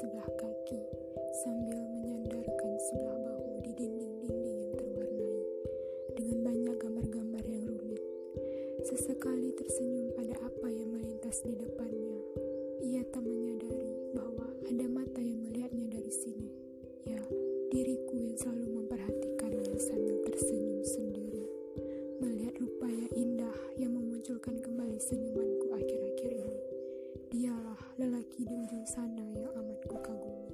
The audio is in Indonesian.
sebelah kaki sambil menyandarkan sebelah bahu di dinding-dinding yang terwarnai dengan banyak gambar-gambar yang rumit. Sesekali tersenyum pada apa yang melintas di depannya. Ia tak menyadari bahwa ada mata yang melihatnya dari sini. Ya, diriku yang selalu memperhatikannya sambil tersenyum sendiri. Melihat rupa yang indah yang memunculkan kembali senyuman di ujung sana yang amat kukagumi.